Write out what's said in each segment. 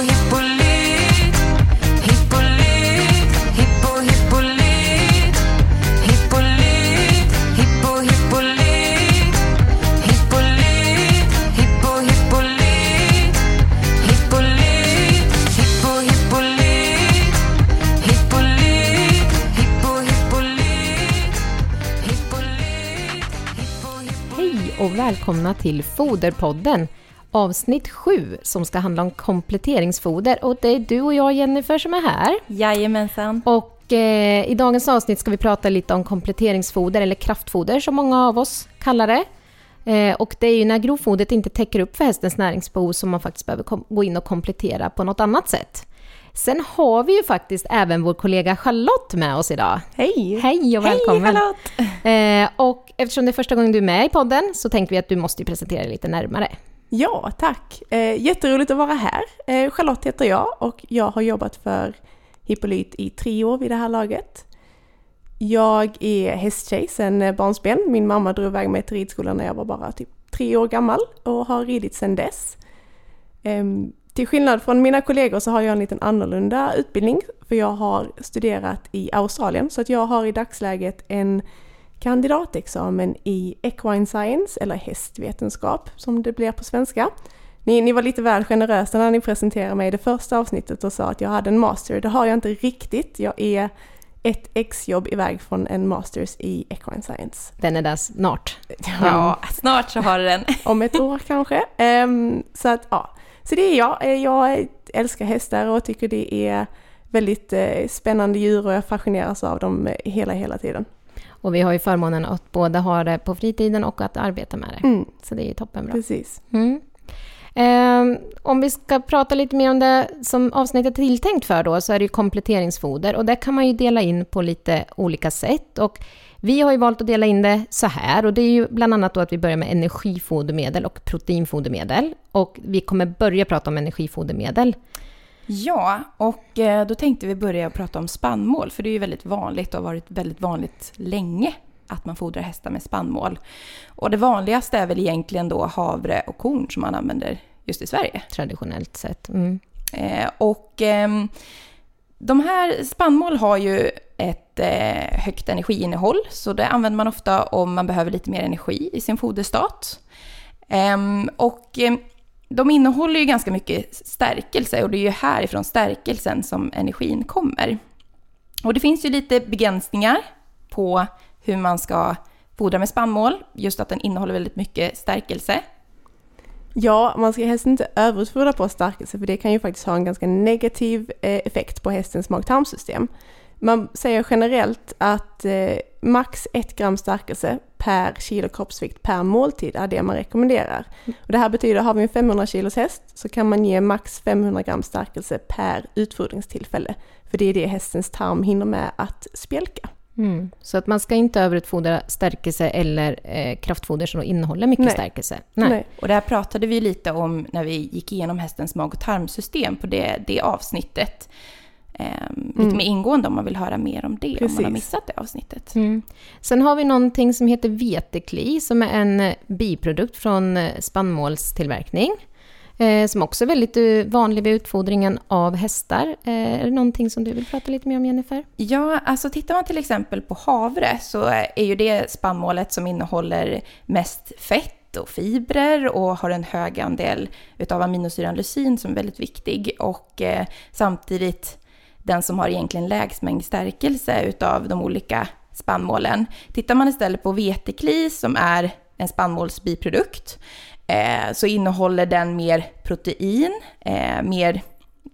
hippolyt Hippolyt, hippo hippolyt Hippolyt, hippo hippolyt Hippolyt, hippo hippolyt Hippolyt, hippo hippolyt Hippolyt, hippo hippolyt Hippolyt, hippo hippolyt Hej och välkomna till Foderpodden avsnitt 7 som ska handla om kompletteringsfoder och det är du och jag Jennifer som är här. Jajamensan. Och eh, i dagens avsnitt ska vi prata lite om kompletteringsfoder eller kraftfoder som många av oss kallar det. Eh, och det är ju när grovfodret inte täcker upp för hästens näringsbehov som man faktiskt behöver gå in och komplettera på något annat sätt. Sen har vi ju faktiskt även vår kollega Charlotte med oss idag. Hej! Hej och välkommen! Hej Charlotte! Eh, och eftersom det är första gången du är med i podden så tänker vi att du måste presentera dig lite närmare. Ja, tack. Eh, jätteroligt att vara här. Eh, Charlotte heter jag och jag har jobbat för Hippolyt i tre år vid det här laget. Jag är hästtjej sedan eh, barnsben. Min mamma drog iväg mig till ridskolan när jag var bara typ tre år gammal och har ridit sedan dess. Ehm, till skillnad från mina kollegor så har jag en liten annorlunda utbildning för jag har studerat i Australien så att jag har i dagsläget en kandidatexamen i equine science eller hästvetenskap som det blir på svenska. Ni, ni var lite väl generösa när ni presenterade mig i det första avsnittet och sa att jag hade en master. Det har jag inte riktigt. Jag är ett exjobb iväg från en masters i equine science. Den är där snart. Ja, snart så har du den. Om ett år kanske. Ehm, så att ja, så det är jag. Eh, Jag älskar hästar och tycker det är väldigt eh, spännande djur och jag fascineras av dem eh, hela, hela tiden. Och vi har ju förmånen att både ha det på fritiden och att arbeta med det. Mm, Så det är ju toppenbra. precis. Mm. Ehm, om vi ska prata lite mer om det som avsnittet är tilltänkt för då, så är det ju kompletteringsfoder. Och det kan man ju dela in på lite olika sätt. Och vi har ju valt att dela in det så här. Och det är ju bland annat då att vi börjar med energifodermedel och proteinfodermedel. Och vi kommer börja prata om energifodermedel. Ja, och eh, då tänkte vi börja prata om spannmål, för det är ju väldigt vanligt och har varit väldigt vanligt länge att man fodrar hästar med spannmål. Och det vanligaste är väl egentligen då havre och korn som man använder just i Sverige. traditionellt sett. Mm. Eh, och ehm, de här spannmål har ju ett eh, högt energiinnehåll, så det använder man ofta om man behöver lite mer energi i sin foderstat. Ehm, och ehm, de innehåller ju ganska mycket stärkelse och det är ju härifrån stärkelsen som energin kommer. Och det finns ju lite begränsningar på hur man ska fodra med spannmål, just att den innehåller väldigt mycket stärkelse. Ja, man ska helst inte överutfodra på stärkelse för det kan ju faktiskt ha en ganska negativ eh, effekt på hästens mag-tarmsystem. Man säger generellt att eh, max 1 gram stärkelse per kilo kroppsvikt per måltid är det man rekommenderar. Och det här betyder, har vi en 500 kilos häst så kan man ge max 500 gram stärkelse per utfodringstillfälle. För det är det hästens tarm hinner med att spjälka. Mm. Så att man ska inte överutfodra stärkelse eller eh, kraftfoder som innehåller mycket Nej. stärkelse. Nej. Och det här pratade vi lite om när vi gick igenom hästens mag och tarmsystem på det, det avsnittet. Ehm, lite mer ingående om man vill höra mer om det, om man har Precis. missat det avsnittet. Mm. Sen har vi någonting som heter vetekli som är en biprodukt från eh, spannmålstillverkning. Eh, som också är väldigt eh, vanlig vid utfodringen av hästar. Eh, är det någonting som du vill prata lite mer om Jennifer? Ja, alltså tittar man till exempel på havre så är ju det spannmålet som innehåller mest fett och fibrer och har en hög andel utav aminosyran lysin som är väldigt viktig och eh, samtidigt den som har egentligen lägst mängd stärkelse utav de olika spannmålen. Tittar man istället på vetekli som är en spannmålsbiprodukt eh, så innehåller den mer protein, eh, mer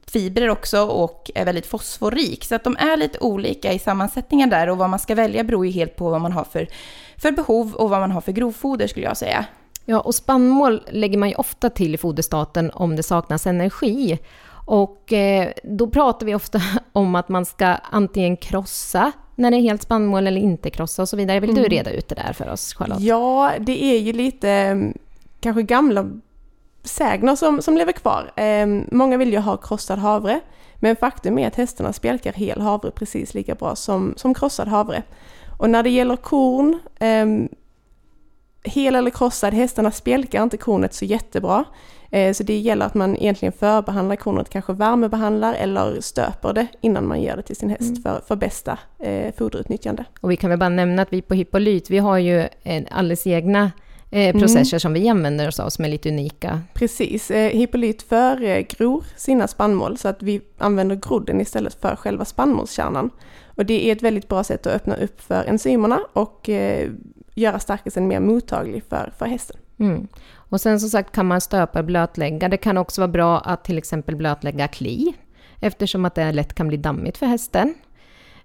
fibrer också och är väldigt fosforrik. Så att de är lite olika i sammansättningen där och vad man ska välja beror ju helt på vad man har för, för behov och vad man har för grovfoder skulle jag säga. Ja, och spannmål lägger man ju ofta till i foderstaten om det saknas energi. Och eh, då pratar vi ofta om att man ska antingen krossa när det är helt spannmål eller inte krossa och så vidare. Vill du reda ut det där för oss, Charlotte? Ja, det är ju lite mm, kanske gamla sägner som, som lever kvar. Eh, många vill ju ha krossad havre, men faktum är att hästarna spjälkar hel havre precis lika bra som, som krossad havre. Och när det gäller korn, eh, hel eller krossad, hästarna spjälkar inte kornet så jättebra. Eh, Så det gäller att man egentligen förbehandlar kornet, kanske värmebehandlar eller stöper det innan man ger det till sin häst för, för bästa eh, foderutnyttjande. Och vi kan väl bara nämna att vi på Hippolyt, vi har ju en alldeles egna eh, processer som vi använder oss av som är lite unika. Precis, eh, Hippolyt förgror sina spannmål så att vi använder grodden istället för själva spannmålskärnan. Och det är ett väldigt bra sätt att öppna upp för enzymerna och eh, göra stärkelsen mer mottaglig för, för hästen. Mm. Och sen som sagt kan man stöpa och blötlägga. Det kan också vara bra att till exempel blötlägga kli eftersom att det lätt kan bli dammigt för hästen.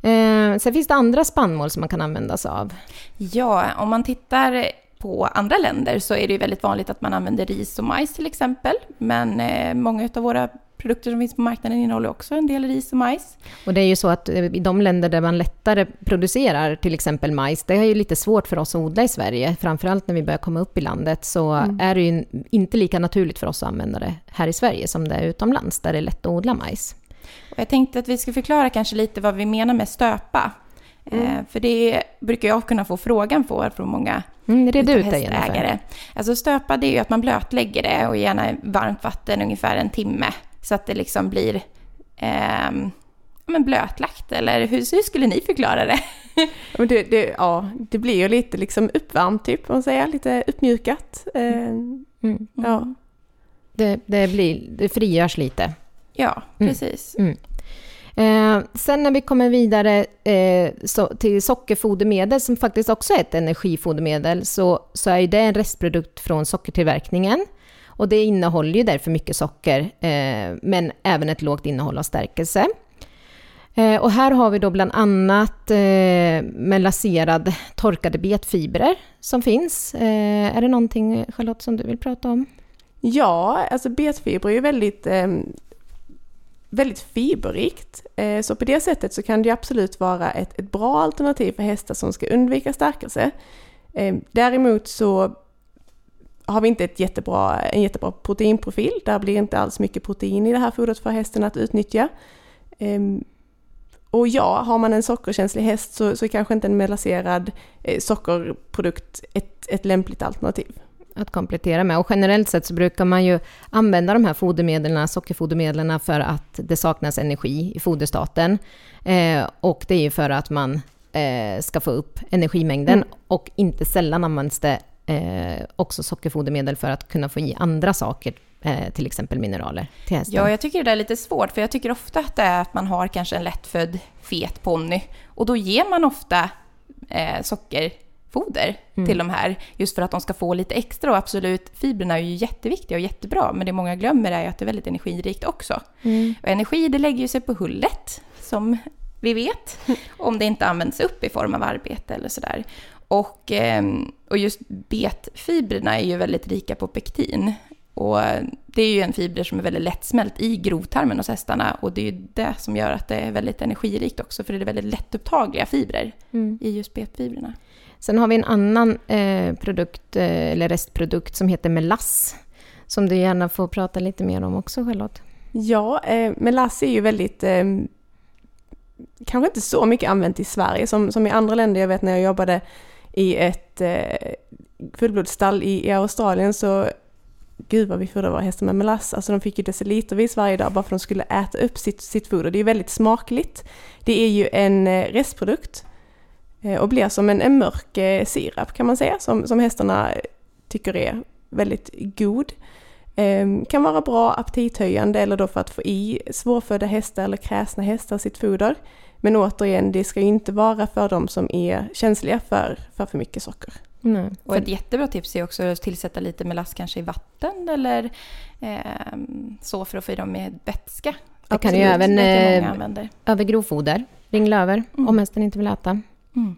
Eh, sen finns det andra spannmål som man kan använda sig av. Ja, om man tittar på andra länder så är det ju väldigt vanligt att man använder ris och majs till exempel. Men eh, många av våra produkter som finns på marknaden innehåller också en del ris och majs. Och det är ju så att eh, i de länder där man lättare producerar till exempel majs, det är ju lite svårt för oss att odla i Sverige, framförallt när vi börjar komma upp i landet, så är det ju inte lika naturligt för oss att använda det här i Sverige som det är utomlands, där det är lätt att odla majs. Och jag tänkte att vi ska förklara kanske lite vad vi menar med stöpa. Eh, för det brukar jag kunna få frågan på från många Mm, ut det Jennifer. hästägare. Alltså stöpa det är ju att man blötlägger det och gärna i varmt vatten ungefär en timme. Så att det liksom blir ja, men blötlagt. Eller hur, hur skulle ni förklara det? Det, det, ja, det blir ju lite liksom uppvärmt typ, om man säger, lite uppmjukat. Eh, Mm. ja. Det, det, blir, det frigörs lite. Ja, Mm. precis. Eh, sen när vi kommer vidare eh, så, till sockerfodermedel, som faktiskt också är ett energifodermedel, så, så är det en restprodukt från sockertillverkningen. Och det innehåller ju därför mycket socker, eh, men även ett lågt innehåll av stärkelse. Eh, och här har vi då bland annat eh, melaserad torkade betfibrer som finns. Eh, är det någonting, Charlotte, som du vill prata om? Ja, alltså betfiber är ju väldigt, eh, väldigt fiberrikt. Eh, så på det sättet så kan det ju absolut vara ett, ett bra alternativ för hästar som ska undvika stärkelse. Eh, däremot så har vi inte ett jättebra, en jättebra proteinprofil. Där blir inte alls mycket protein i det här fodret för hästen att utnyttja. Eh, och ja, har man en sockerkänslig häst så, så är kanske inte en melaserad eh, sockerprodukt ett, ett lämpligt alternativ. att komplettera med. Och generellt sett så brukar man ju använda de här fodermedlen, sockerfodermedlen, för att det saknas energi i foderstaten. Eh, och det är ju för att man eh, ska få upp energimängden. Mm. Och inte sällan används det eh, också sockerfodermedel för att kunna få i andra saker, eh, till exempel mineraler, till hästen. Ja, jag tycker det där är lite svårt, för jag tycker ofta att det är att man har kanske en lättfödd fet ponny och då ger man ofta eh, sockerfoder till de här, just för att de ska få lite extra. Och absolut, fibrerna är ju jätteviktiga och jättebra, men det många glömmer är ju att det är väldigt energirikt också. Och energi, det lägger ju sig på hullet, som vi vet, om det inte används upp i form av arbete eller sådär. Och, ehm, och just betfibrerna är ju väldigt rika på pektin. Och det är ju en fiber som är väldigt lättsmält i grovtarmen hos hästarna och det är ju det som gör att det är väldigt energirikt också för det är väldigt lättupptagliga fibrer Mm. i just betfibrerna. Sen har vi en annan eh, produkt, eh, eller restprodukt, som heter melass. Som du gärna får prata lite mer om också, Charlotte. Ja, eh, melass är ju väldigt, eh, kanske inte så mycket använt i Sverige som, som i andra länder. Jag vet när jag jobbade i ett eh, fullblodsstall i, i Australien så, gud vad vi fodrade våra hästar med melass. Alltså de fick ju decilitervis varje dag bara för att de skulle äta upp sitt, sitt foder. Det är ju väldigt smakligt. Det är ju en eh, restprodukt eh, och blir som en, en mörk eh, sirap kan man säga, som, som hästarna tycker är väldigt god. Ehm, kan vara bra aptithöjande eller då för att få i svårfödda hästar eller kräsna hästar sitt foder. Men återigen, det ska ju inte vara för de som är känsliga för för, för mycket socker. Nej. Och ett jättebra tips är också att tillsätta lite melass kanske i vatten eller ehm, så för att få i dem med vätska. Det kan ju även, eh. Över grovfoder, ringlöver, om hästen inte vill äta. Mm.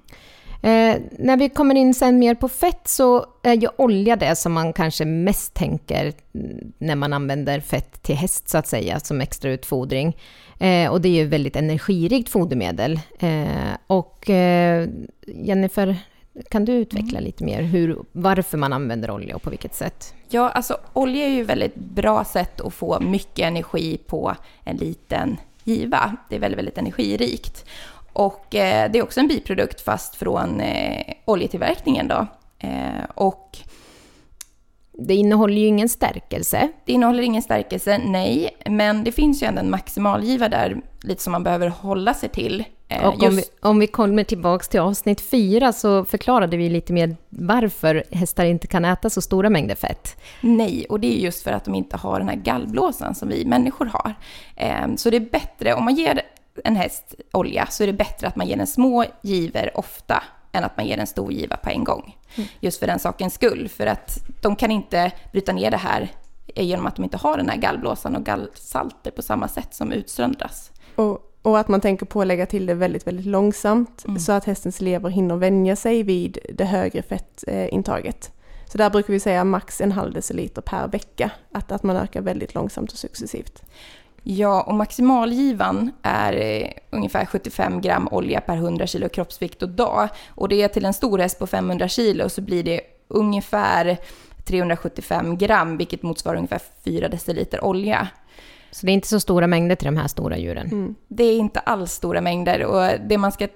Eh, när vi kommer in sen mer på fett så är ju olja det som man kanske mest tänker mm, när man använder fett till häst så att säga, som extra utfodring. Eh, och det är ju väldigt energirikt fodermedel. Eh, och eh, Jennifer, kan du utveckla lite mer hur, varför man använder olja och på vilket sätt? Ja, alltså olja är ju ett väldigt bra sätt att få mycket energi på en liten giva. Det är väldigt, väldigt energirikt. Och eh, det är också en biprodukt fast från eh, oljetillverkningen då. Eh, och Det innehåller ju ingen stärkelse. det innehåller ingen stärkelse, nej, men det finns ju ändå en maximalgiva där, lite som man behöver hålla sig till. Eh, Och om vi, om vi kommer tillbaka till avsnitt fyra så förklarade vi lite mer varför hästar inte kan äta så stora mängder fett. Nej, och det är just för att de inte har den här gallblåsan som vi människor har. Eh, Så det är bättre, om man ger en häst olja, så är det bättre att man ger den små giver ofta än att man ger en stor giva på en gång. Just för den sakens skull, för att de kan inte bryta ner det här genom att de inte har den här gallblåsan och gallsalter på samma sätt som utsöndras. Och, och att man tänker på att lägga till det väldigt, väldigt långsamt så att hästens lever hinner vänja sig vid det högre fettintaget. Så där brukar vi säga max en halv deciliter per vecka, att, att man ökar väldigt långsamt och successivt. Ja, och maximalgivan är eh, ungefär 75 gram olja per 100 kilo kroppsvikt och dag. Och det är till en stor häst på 500 kilo så blir det ungefär 375 gram, vilket motsvarar ungefär 4 deciliter olja. Så det är inte så stora mängder till de här stora djuren. Det är inte alls stora mängder och det man ska...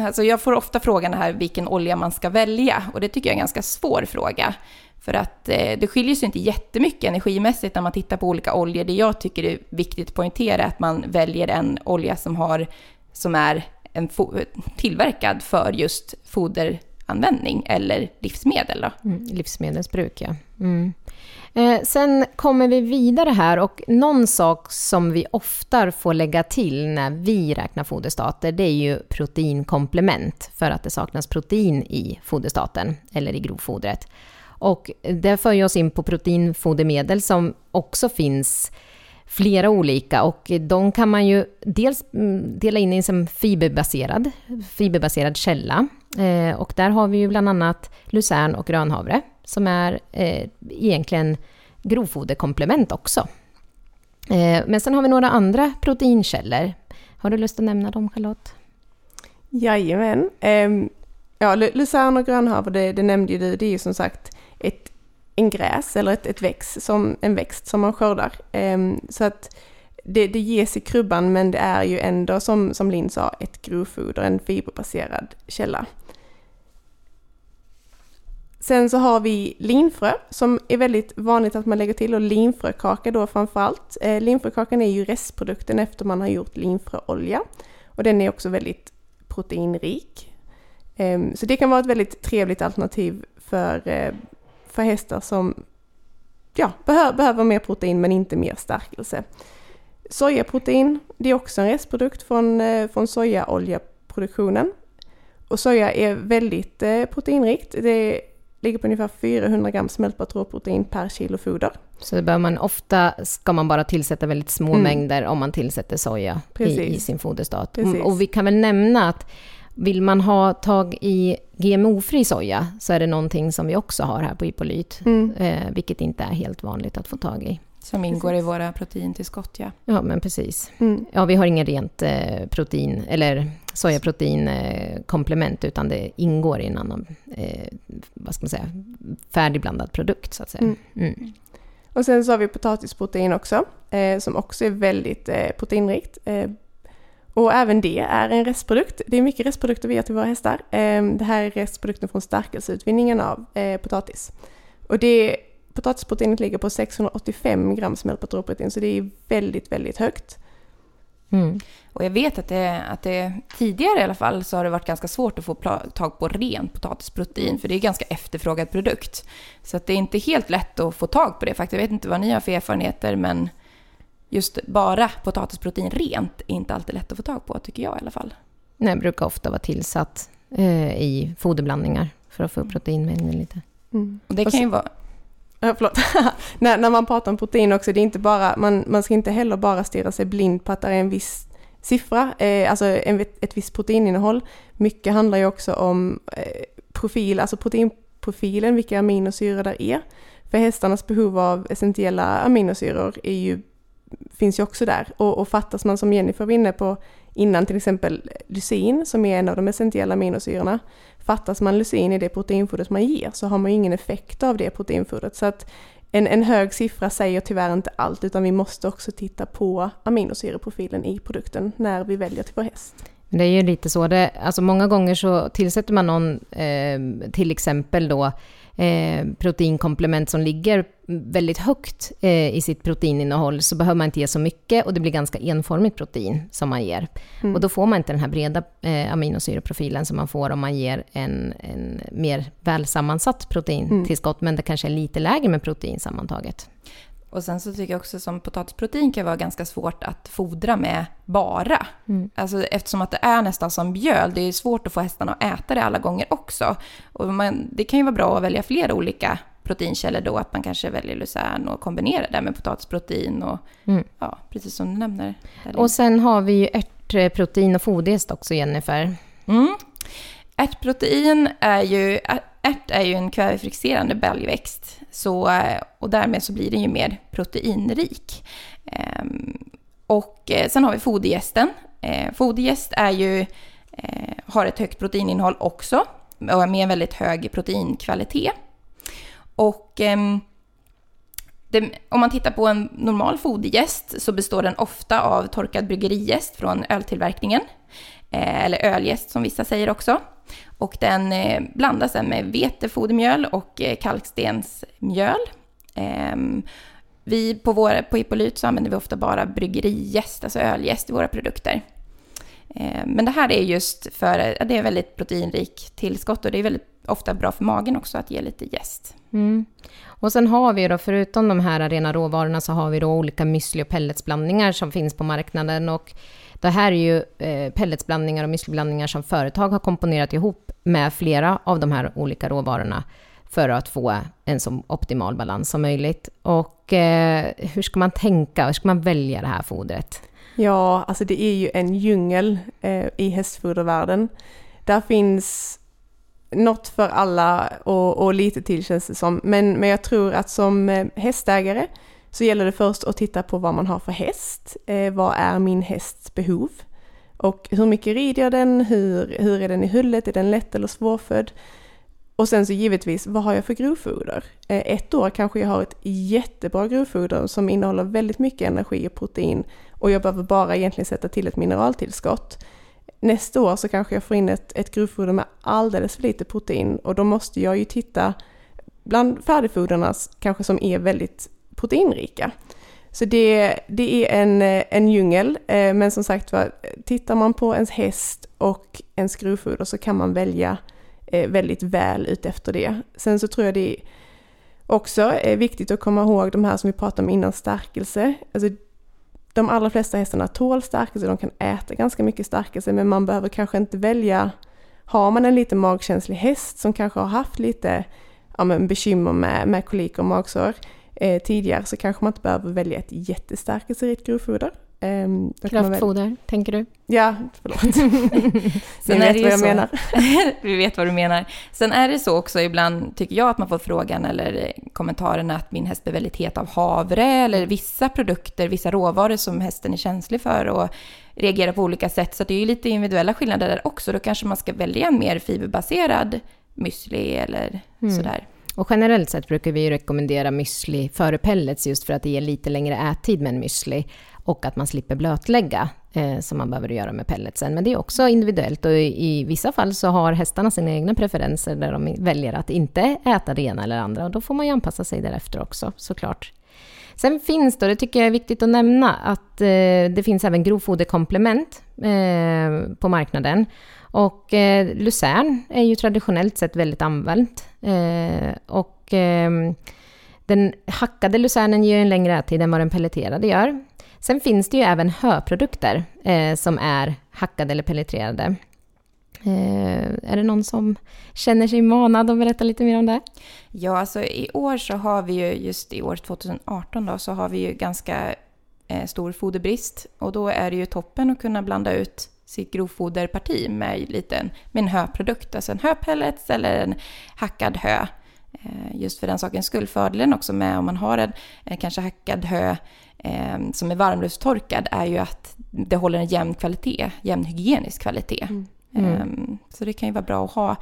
Alltså jag får ofta frågan här vilken olja man ska välja och det tycker jag är en ganska svår fråga. För att eh, det skiljer sig inte jättemycket energimässigt när man tittar på olika oljor. Det jag tycker är viktigt att poängtera är att man väljer en olja som, har, som är en fo- tillverkad för just foderanvändning eller livsmedel. Då. Mm, livsmedelsbruk, ja. Mm. Eh, sen kommer vi vidare här och någon sak som vi ofta får lägga till när vi räknar foderstater, det är ju proteinkomplement för att det saknas protein i foderstaten eller i grovfodret. Och det för ju oss in på proteinfodermedel som också finns flera olika och de kan man ju dels mm, dela in i en fiberbaserad, fiberbaserad källa eh, och där har vi ju bland annat lucern och grönhavre som är eh, egentligen grovfoderkomplement också. Eh, men sen har vi några andra proteinkällor. Har du lust att nämna dem Charlotte? Jajamän. Ehm, ja, lucern och grönhavre, det, det nämnde ju du, det är ju som sagt ett, en gräs eller ett, ett växt, som, en växt som man skördar. Ehm, så att det, det ges i krubban men det är ju ändå som, som Linn sa ett grovfoder, en fiberbaserad källa. Sen så har vi linfrö som är väldigt vanligt att man lägger till och linfrökaka då framförallt. Eh, linfrökakan är ju restprodukten efter man har gjort linfröolja och den är också väldigt proteinrik. Ehm, så det kan vara ett väldigt trevligt alternativ för, eh, för hästar som ja, behö, behöver mer protein men inte mer stärkelse. Sojaprotein, det är också en restprodukt från, eh, från sojaoljeproduktionen. Och soja är väldigt eh, proteinrikt. Det ligger på ungefär 400 gram smältbart råprotein per kilo foder. Så det bör man ofta ska man bara tillsätta väldigt små Mm. mängder om man tillsätter soja i, Precis. i sin foderstat. Precis. Mm, Och vi kan väl nämna att vill man ha tag i GMO-fri soja så är det någonting som vi också har här på Ipolyt, Mm. eh, vilket inte är helt vanligt att få tag i. Som ingår i våra proteintillskott, ja. Ja, men precis. Mm. Ja, vi har ingen rent eh, protein eller sojaprotein eh, komplement utan det ingår i en annan, eh, vad ska man säga, färdigblandad produkt så att säga. Mm. Mm. Och sen så har vi potatisprotein också, eh, som också är väldigt eh, proteinrikt. Och även det är en restprodukt. Det är mycket restprodukter vi ger till våra hästar. Eh, det här är restprodukten från stärkelseutvinningen av eh, potatis. Och det, potatisproteinet ligger på 685 gram smältbart råprotein, så det är väldigt, väldigt högt. Mm. Och jag vet att det, att det tidigare i alla fall så har det varit ganska svårt att få tag på rent potatisprotein för det är en ganska efterfrågad produkt. Så att det är inte helt lätt att få tag på det faktiskt. Jag vet inte vad ni har för erfarenheter men just bara potatisprotein rent är inte alltid lätt att få tag på tycker jag i alla fall. Nej, brukar ofta vara tillsatt eh, i foderblandningar för att få upp proteinmängden lite. Och det kan ju vara... Ja, förlåt. när, när man pratar om protein också, det är inte bara, man, man ska inte heller bara stirra sig blind på att det är en viss siffra, eh, alltså en, ett visst proteininnehåll. Mycket handlar ju också om eh, profil, alltså proteinprofilen, vilka aminosyror där är. För hästarnas behov av essentiella aminosyror är ju, finns ju också där. Och, och fattas man, som Jennifer var inne på innan, till exempel lysin, som är en av de essentiella aminosyrorna, fattas man lysin i det proteinfodret man ger så har man ju ingen effekt av det proteinfodret. Så att en, en hög siffra säger tyvärr inte allt utan vi måste också titta på aminosyreprofilen i produkten när vi väljer till vår häst. Det är ju lite så. Det, alltså många gånger så tillsätter man någon, eh, till exempel då, eh, proteinkomplement som ligger väldigt högt eh, i sitt proteininnehåll, så behöver man inte ge så mycket och det blir ganska enformigt protein som man ger. Och då får man inte den här breda eh, aminosyreprofilen som man får om man ger en, en mer välsammansatt proteintillskott, men det kanske är lite lägre med protein sammantaget. Och sen så tycker jag också som potatisprotein kan vara ganska svårt att fodra med bara. Alltså eftersom att det är nästan som mjöl, det är svårt att få hästarna att äta det alla gånger också. Och man, det kan ju vara bra att välja flera olika proteinkällor då, att man kanske väljer lucern och kombinerar det med potatisprotein och ja, precis som du nämner. Och sen har vi ju ärtprotein och foderjäst också, Jennifer. Mm. Ärtprotein är ju, ärt är ju en kvävefixerande baljväxt så, och därmed så blir den ju mer proteinrik. Ehm, och eh, sen har vi foderjästen. Eh, fodergäst foderjäst är ju, eh, har ett högt proteininnehåll också och med en väldigt hög proteinkvalitet. Och ehm, det, om man tittar på en normal foderjäst så består den ofta av torkad bryggerijäst från öltillverkningen. Eh, eller öljäst som vissa säger också. Och den eh, blandas sen med vetefodermjöl och eh, kalkstensmjöl. Ehm, vi på, vår, på Hippolyt så använder vi ofta bara bryggerijäst, alltså öljäst i våra produkter. Ehm, men det här är just för, att det är väldigt proteinrik tillskott och det är väldigt ofta bra för magen också att ge lite jäst. Mm. Och sen har vi då, förutom de här rena råvarorna, så har vi då olika müsli och pelletsblandningar som finns på marknaden. Och det här är ju eh, pelletsblandningar och müsliblandningar som företag har komponerat ihop med flera av de här olika råvarorna för att få en så optimal balans som möjligt. Och eh, hur ska man tänka? Hur ska man välja det här fodret? Ja, alltså det är ju en djungel eh, i hästfodervärlden. Där finns något för alla och, och lite till känns det som. Men, men jag tror att som eh, hästägare så gäller det först att titta på vad man har för häst. Eh, vad är min hästs behov? Och hur mycket rider jag den? Hur, hur är den i hullet? Är den lätt eller svårfödd? Och sen så givetvis, vad har jag för grovfoder? Eh, ett år kanske jag har ett jättebra grovfoder som innehåller väldigt mycket energi och protein och jag behöver bara egentligen sätta till ett mineraltillskott. Nästa år så kanske jag får in ett, ett grovfoder med alldeles för lite protein och då måste jag ju titta bland färdigfoderna kanske som är väldigt proteinrika. Så det, det är en, eh, en djungel, eh, men som sagt var, tittar man på ens häst och ens grovfoder så kan man välja eh, väldigt väl utefter det. Sen så tror jag det också är viktigt att komma ihåg de här som vi pratade om innan, stärkelse. Alltså, de allra flesta hästarna tål stärkelse, de kan äta ganska mycket stärkelse, men man behöver kanske inte välja har man en lite magkänslig häst som kanske har haft lite ja, men bekymmer med, med kolik och magsår eh, tidigare så kanske man inte behöver välja ett jättestärkelserikt grovfoder. Eh, Kraftfoder, tänker du? Ja, förlåt. Ni Sen vet vad jag så- menar. Vi vet vad du menar. Sen är det så också ibland, tycker jag, att man får frågan eller kommentaren att min häst blir väldigt het av havre eller vissa produkter, vissa råvaror som hästen är känslig för och reagerar på olika sätt. Så det är ju lite individuella skillnader där också. Då kanske man ska välja en mer fiberbaserad müsli eller sådär. Och generellt sett brukar vi ju rekommendera müsli före pellets just för att det ger lite längre ättid med en müsli och att man slipper blötlägga eh, som man behöver göra med pelletsen. Men det är också individuellt och i, i vissa fall så har hästarna sina egna preferenser där de väljer att inte äta det ena eller andra och då får man ju anpassa sig därefter också såklart. Sen finns det, och det tycker jag är viktigt att nämna, att eh, det finns även grovfoderkomplement eh, på marknaden. Och eh, lucern är ju traditionellt sett väldigt använt. Eh, och eh, den hackade lucernen ger en längre ättid än vad den pelleterade gör. Sen finns det ju även höprodukter eh, som är hackade eller pelleterade. Eh, är det någon som känner sig manad att berätta lite mer om det? Ja, alltså i år så har vi ju, just i år 2018 då, så har vi ju ganska eh, stor foderbrist. Och då är det ju toppen att kunna blanda ut sitt grovfoderparti med, lite en, med en höprodukt, alltså en höpellets eller en hackad hö. Eh, just för den sakens skull. Fördelen också med om man har en, en kanske hackad hö eh, som är varmluftstorkad är ju att det håller en jämn kvalitet, jämn hygienisk kvalitet. Eh, så det kan ju vara bra att ha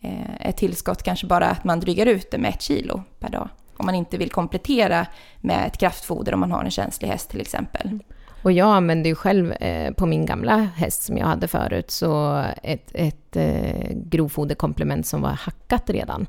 eh, ett tillskott, kanske bara att man drygar ut det med ett kilo per dag. Om man inte vill komplettera med ett kraftfoder om man har en känslig häst till exempel. Och jag använde ju själv eh, på min gamla häst som jag hade förut, så ett, ett eh, grovfoderkomplement som var hackat redan.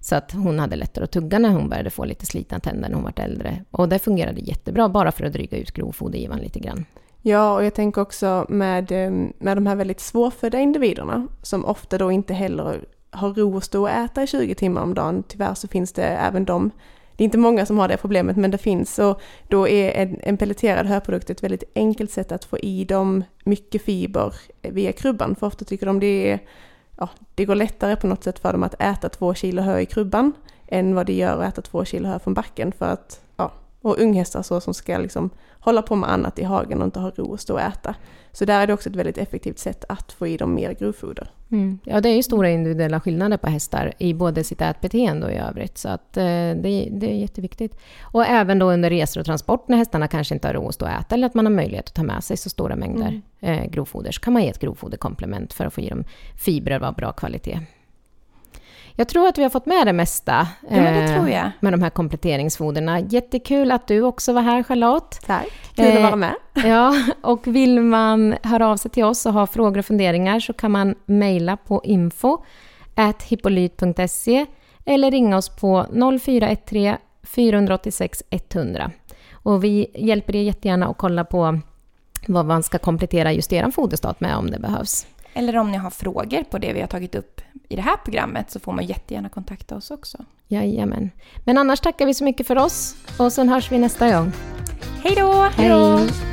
Så att hon hade lättare att tugga när hon började få lite slitna tänder när hon var äldre. Och det fungerade jättebra, bara för att dryga ut grovfodergivan lite grann. Ja, och jag tänker också med, eh, med de här väldigt svårfödda individerna som ofta då inte heller har ro att stå och äta i 20 timmar om dagen. Tyvärr så finns det även de. Det är inte många som har det problemet, men det finns. Och då är en, en pelleterad hörprodukt ett väldigt enkelt sätt att få i dem mycket fiber via krubban. För ofta tycker de det är, ja, det går lättare på något sätt för dem att äta två kilo hö i krubban än vad det gör att äta två kilo hö från backen. För att, och unghästar så som ska liksom hålla på med annat i hagen och inte ha ro att stå och äta. Så där är det också ett väldigt effektivt sätt att få i dem mer grovfoder. Mm. Ja, det är ju stora individuella skillnader på hästar i både sitt ätbeteende och i övrigt. Så att, eh, det, det, är jätteviktigt. Och även då under resor och transport när hästarna kanske inte har ro att stå och äta eller att man har möjlighet att ta med sig så stora mängder mm. eh, grovfoder så kan man ge ett grovfoderkomplement för att få i dem fibrer av bra kvalitet. Jag tror att vi har fått med det mesta ja, det jag. med de här kompletteringsfoderna. Jättekul att du också var här Charlotte. Tack, kul att vara med. Ja, och vill man höra av sig till oss och ha frågor och funderingar så kan man mejla på info hippolyt.se eller ringa oss på 0413 486 100. Och vi hjälper er jättegärna att kolla på vad man ska komplettera just er foderstat med om det behövs. Eller om ni har frågor på det vi har tagit upp i det här programmet så får man jättegärna kontakta oss också. Jajamän. Men annars tackar vi så mycket för oss och sen hörs vi nästa gång. Hej då! Hej!